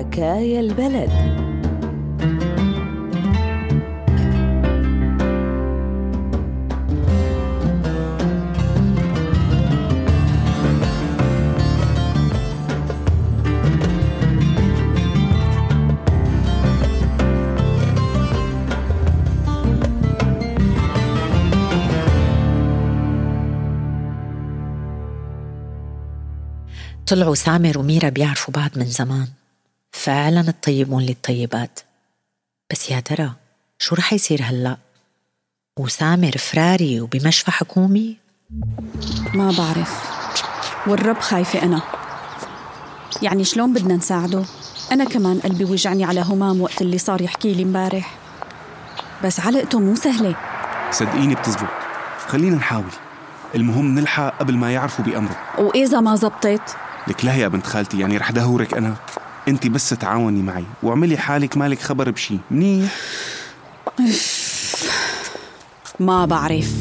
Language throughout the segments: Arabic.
حكايا البلد. طلعوا سامر وميرا بيعرفوا بعض من زمان. فعلا الطيبون للطيبات. بس يا ترى شو رح يصير هلأ؟ وسامر فراري وبمشفى حكومي؟ ما بعرف. والرب خايفة أنا. يعني شلون بدنا نساعده؟ أنا كمان قلبي وجعني على همام وقت اللي صار يحكي لي امبارح بس علقته مو سهلة. صدقيني بتزبط. خلينا نحاول. المهم نلحق قبل ما يعرفوا بأمره. وإذا ما زبطت؟ لك لا يا بنت خالتي يعني رح دهورك أنا. أنت بس تعاوني معي واعملي حالك مالك خبر بشي. منيح؟ ما بعرف.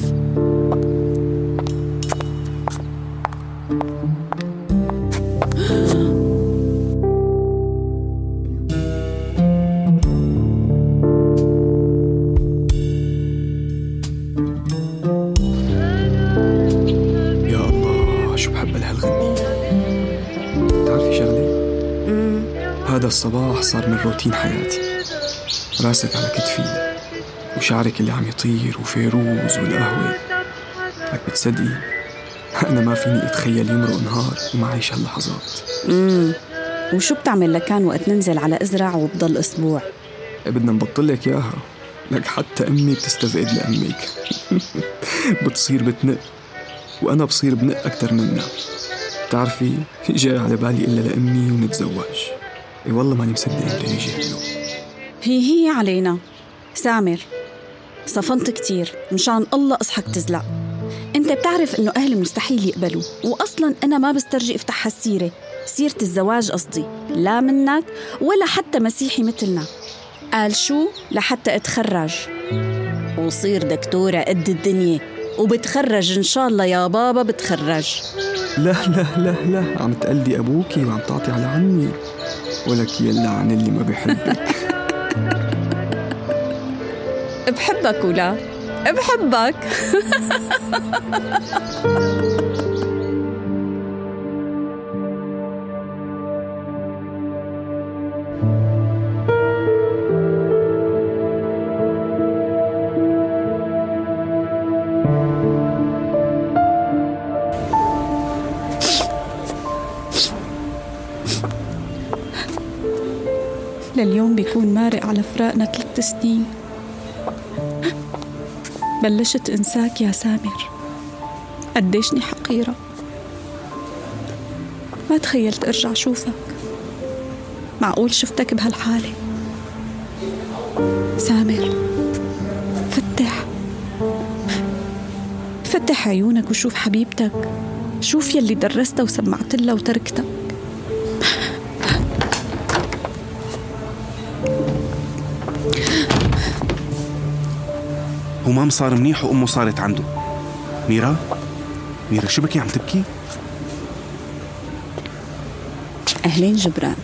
يا الله شو بحب هالغنية؟ بتعرفي شغلة؟ هذا الصباح صار من روتين حياتي. راسك على كتفي وشعرك اللي عم يطير وفيروز والقهوة. لك بتصدقي أنا ما فيني أتخيل يمرق نهار وما عيش هاللحظات. امم وشو بتعمل لكان وقت ننزل على إزرع وبضل أسبوع؟ بدنا نبطل لك إياها. لك حتى أمي بتستفيد لأمك. بتصير بتنق وأنا بصير بنق أكتر منها. بتعرفي جاي على بالي إلا لأمي ونتزوج. إي والله ماني مصدق إمتى يجي هي هي علينا. سامر صفنت كتير مشان الله أصحك تزلق. أنت بتعرف إنه أهلي مستحيل يقبلوا واصلا أنا ما بسترجي أفتح هالسيرة. سيرة الزواج قصدي لا منك ولا حتى مسيحي مثلنا. قال شو؟ لحتى أتخرج. وصير دكتورة قد الدنيا وبتخرج إن شاء الله يا بابا بتخرج. لا لا لا لا. عم تقلدي أبوكي وعم تعطي على عمي ولك يلا عن اللي ما بحبك. بحبك ولا؟ بحبك. لليوم بيكون مارق على فراقنا ثلاث سنين. بلشت إنساك يا سامر. قديشني حقيرة. ما تخيلت أرجع شوفك معقول شفتك بهالحالة. سامر فتح. فتح عيونك وشوف حبيبتك. شوف يلي درستها وسمعت لها وتركتها. همام صار منيح وأمه صارت عنده ميرا ميرا شو بكي عم تبكي؟ أهلين جبران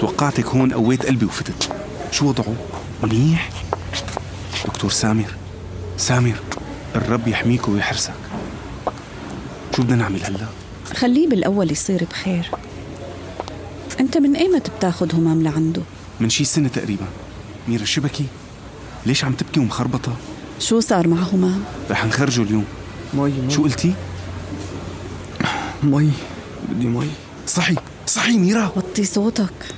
توقعتك هون قويت قلبي وفتت شو وضعه؟ منيح؟ دكتور سامر سامر الرب يحميك ويحرسك شو بدنا نعمل هلا؟ خليه بالأول يصير بخير أنت من أيمت بتاخد همام لعنده؟ من شي سنة تقريبا ميرا شو بكي؟ ليش عم تبكي ومخربطة؟ شو صار مع همام؟ رح نخرجه اليوم. مي مي. شو قلتي؟ مي. بدي مي. صحي صحي ميرا. وطي صوتك.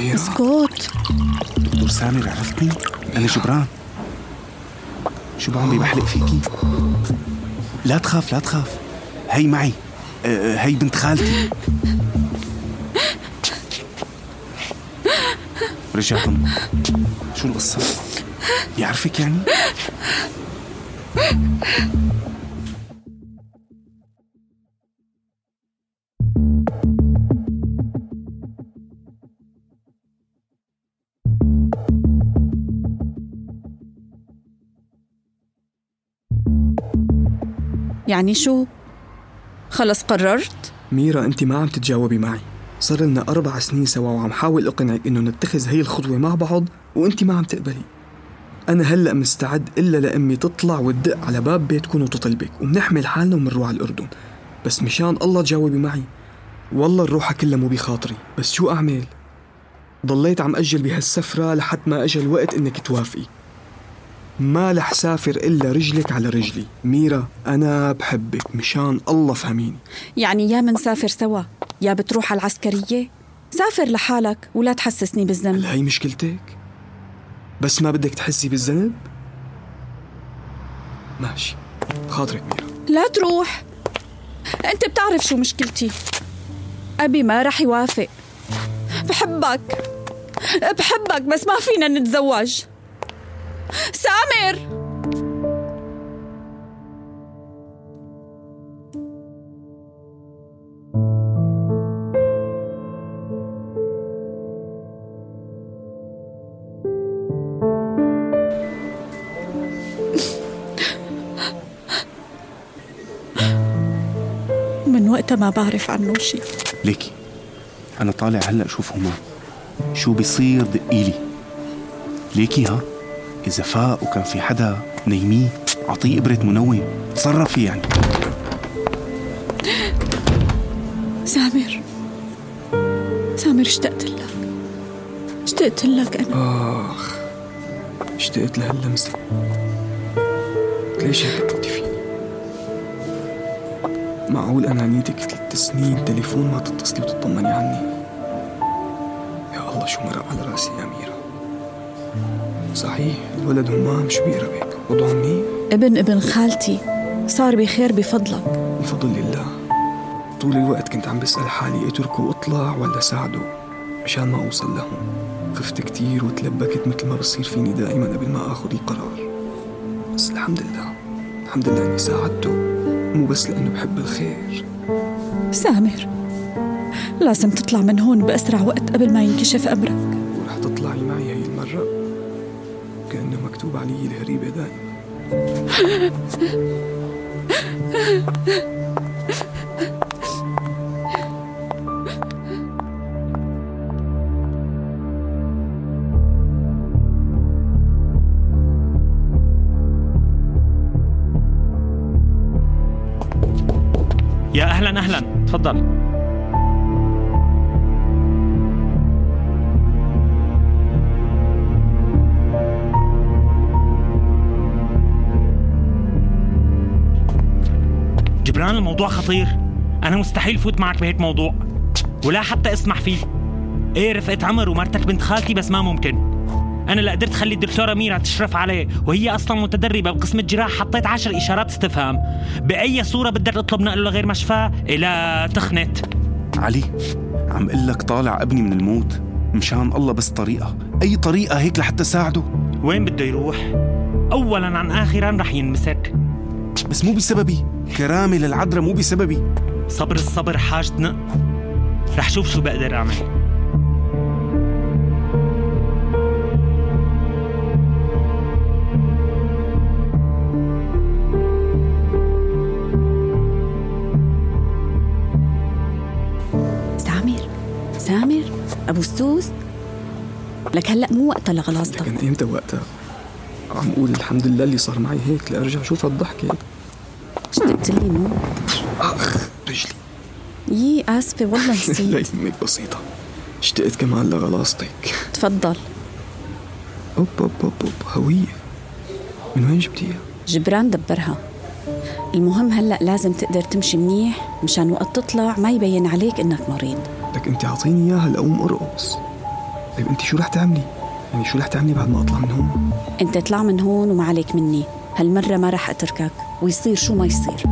ميرا. اسكت دكتور سامر عرفتني؟ أنا جبران شو بعمل؟ بحلق فيكي؟ لا تخاف لا تخاف. هي معي. أه، هي بنت خالتي. رجع أمك شو القصة؟ يعرفك يعني؟ يعني شو؟ خلص قررت؟ ميرا أنت ما عم تتجاوبي معي صار لنا أربع سنين سوا وعم حاول أقنعك إنه نتخذ هي الخطوة مع بعض وأنت ما عم تقبلي أنا هلأ مستعد إلا لأمي تطلع وتدق على باب بيتكم وتطلبك وبنحمل حالنا ومنروح على الأردن. بس مشان الله تجاوبي معي. والله الروحة كلها مو بخاطري. بس شو أعمل؟ ضليت عم أجل بهالسفرة لحد ما أجى الوقت إنك توافقي. ما رح سافر إلا رجلك على رجلي. ميرا أنا بحبك مشان الله فهميني. يعني يا منسافر سوا يا بتروح على العسكرية؟ سافر لحالك ولا تحسسني بالذنب. هل هي مشكلتك؟ بس ما بدك تحسي بالذنب؟ ماشي. خاطرك ميرا. لا تروح. أنت بتعرف شو مشكلتي. أبي ما رح يوافق. بحبك. بحبك بس ما فينا نتزوج. سامر! وقتها ما بعرف عنه شيء ليكي أنا طالع هلأ شوف هما شو بيصير دقيلي؟ ليكي ها؟ إذا فاق وكان في حدا نيميه أعطيه إبرة منوم. تصرفي يعني. سامر. سامر اشتقت لك. اشتقت لك أنا. آخ اشتقت لهاللمسة. ليش هيك؟ معقول أنانيتك ثلاث سنين تليفون ما تتصلي وتطمني عني؟ يا الله شو مرق على رأسي يا أميرة؟ صحيح الولد همام شو بيقرأ بك وضعه منيح؟ ابن ابن خالتي صار بخير بفضلك. بفضل الله. طول الوقت كنت عم بسأل حالي اتركه وأطلع ولا ساعده؟ مشان ما أوصل لهون خفت كتير وتلبكت مثل ما بصير فيني دائما قبل ما آخذ القرار. بس الحمد لله الحمد لله إني ساعدته. مو بس لأنه بحب الخير. سامر لازم تطلع من هون بأسرع وقت قبل ما ينكشف أمرك ورح تطلعي معي هي المرة. كأنه مكتوب علي الهريبة دائما. أهلا أهلا. تفضل. جبران الموضوع خطير. أنا مستحيل فوت معك بهيك موضوع. ولا حتى اسمح فيه. إيه رفقة عمر ومرتك بنت خالتي بس ما ممكن. أنا لا قدرت خلي الدكتورة ميرا تشرف عليه وهي أصلا متدربة بقسم الجراح حطيت عشر إشارات استفهام. بأي صورة بدك تطلب نقله لغير مشفى؟ إلى تخنت. علي عم قل لك طالع ابني من الموت مشان الله بس طريقة. أي طريقة هيك لحتى ساعده وين بده يروح؟ اولا عن اخرا رح ينمسك. بس مو بسببي. كرامة للعذراء مو بسببي. صبر الصبر حاجتنا رح شوف شو بقدر أعمل. أبو ستوس لك هلأ مو وقتها لغلاصتك. لكن إمتى وقتها؟ عم قول الحمد لله اللي صار معي هيك لأرجع أشوف هالضحكة. اشتقت لي مو أخ رجلي. يي آسفة والله لا نسيت يهمك بسيطة. اشتقت كمان لغلاصتك. تفضل. أوب أوب أوب أوب هوية. من وين جبتيها؟ جبران دبرها. المهم هلأ لازم تقدر تمشي منيح مشان وقت تطلع ما يبين عليك إنك مريض. لك انت اعطيني اياها لاقوم ارقص طيب انت شو رح تعملي؟ يعني شو رح تعملي بعد ما اطلع من هون؟ انت اطلع من هون وما عليك مني. هالمرة ما رح اتركك ويصير شو ما يصير.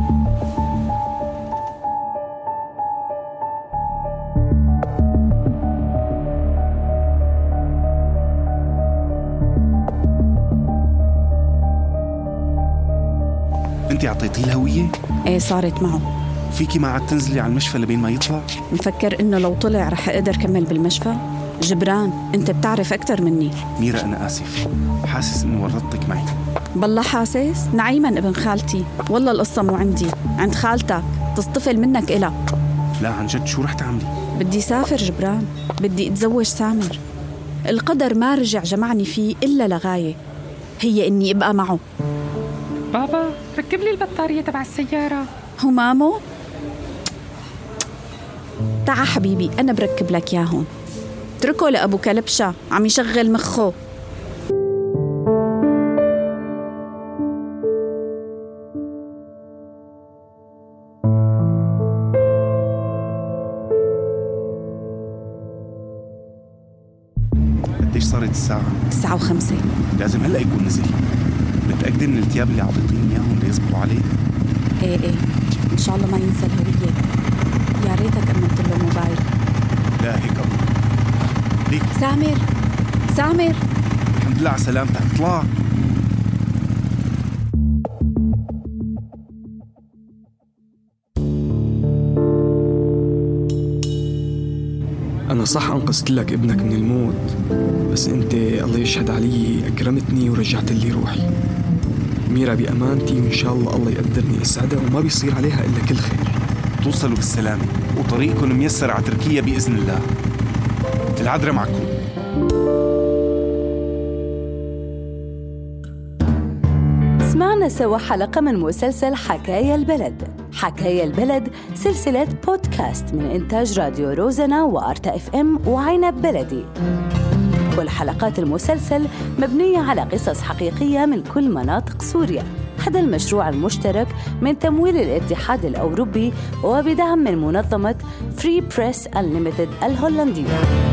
أنت أعطيتيه الهوية إيه صارت معه. فيكي ما عاد تنزلي على المشفى لبين ما يطلع؟ مفكر إنه لو طلع رح أقدر كمل بالمشفى. جبران أنت بتعرف أكثر مني. ميرا أنا آسف. حاسس إني ورطتك معي. بالله حاسس؟ نعيما ابن خالتي. والله القصة مو عندي. عند خالتك. تصطفل منك إلها لا عن جد شو رح تعملي؟ بدي سافر جبران. بدي أتزوج سامر. القدر ما رجع جمعني فيه إلا لغاية. هي إني أبقى معه. بابا ركب لي البطارية تبع السيارة. هو مامو؟ تعا حبيبي أنا بركب لك ياهن اتركه لأبو كلبشة عم يشغل مخه. قديش صارت الساعة؟ تسعة وخمسة. لازم هلأ يكون نزل. متأكدة من الثياب اللي عطيتيني إياهم ليزبطوا عليه؟ إيه إيه. إن شاء الله ما ينسى الهوية يا ريتك أمنت له الموبايل لا هيك أبو. ليك سامر سامر. الحمد لله على سلامتك. اطلع. أنا صح أنقذت لك ابنك من الموت بس أنت الله يشهد علي أكرمتني ورجعت لي روحي. ميرا بأمانتي وإن شاء الله الله يقدرني أسعدها وما بيصير عليها إلا كل خير. توصلوا بالسلامة وطريقكم ميسر على تركيا بإذن الله. العذرة معكم. سمعنا سوا حلقة من مسلسل حكاية البلد. حكاية البلد سلسلة بودكاست من إنتاج راديو روزنا وأرتا إف إم وعنب بلدي. كل حلقات المسلسل مبنية على قصص حقيقية من كل مناطق سوريا. هذا المشروع المشترك من تمويل الاتحاد الأوروبي وبدعم من منظمة Free Press Unlimited الهولندية.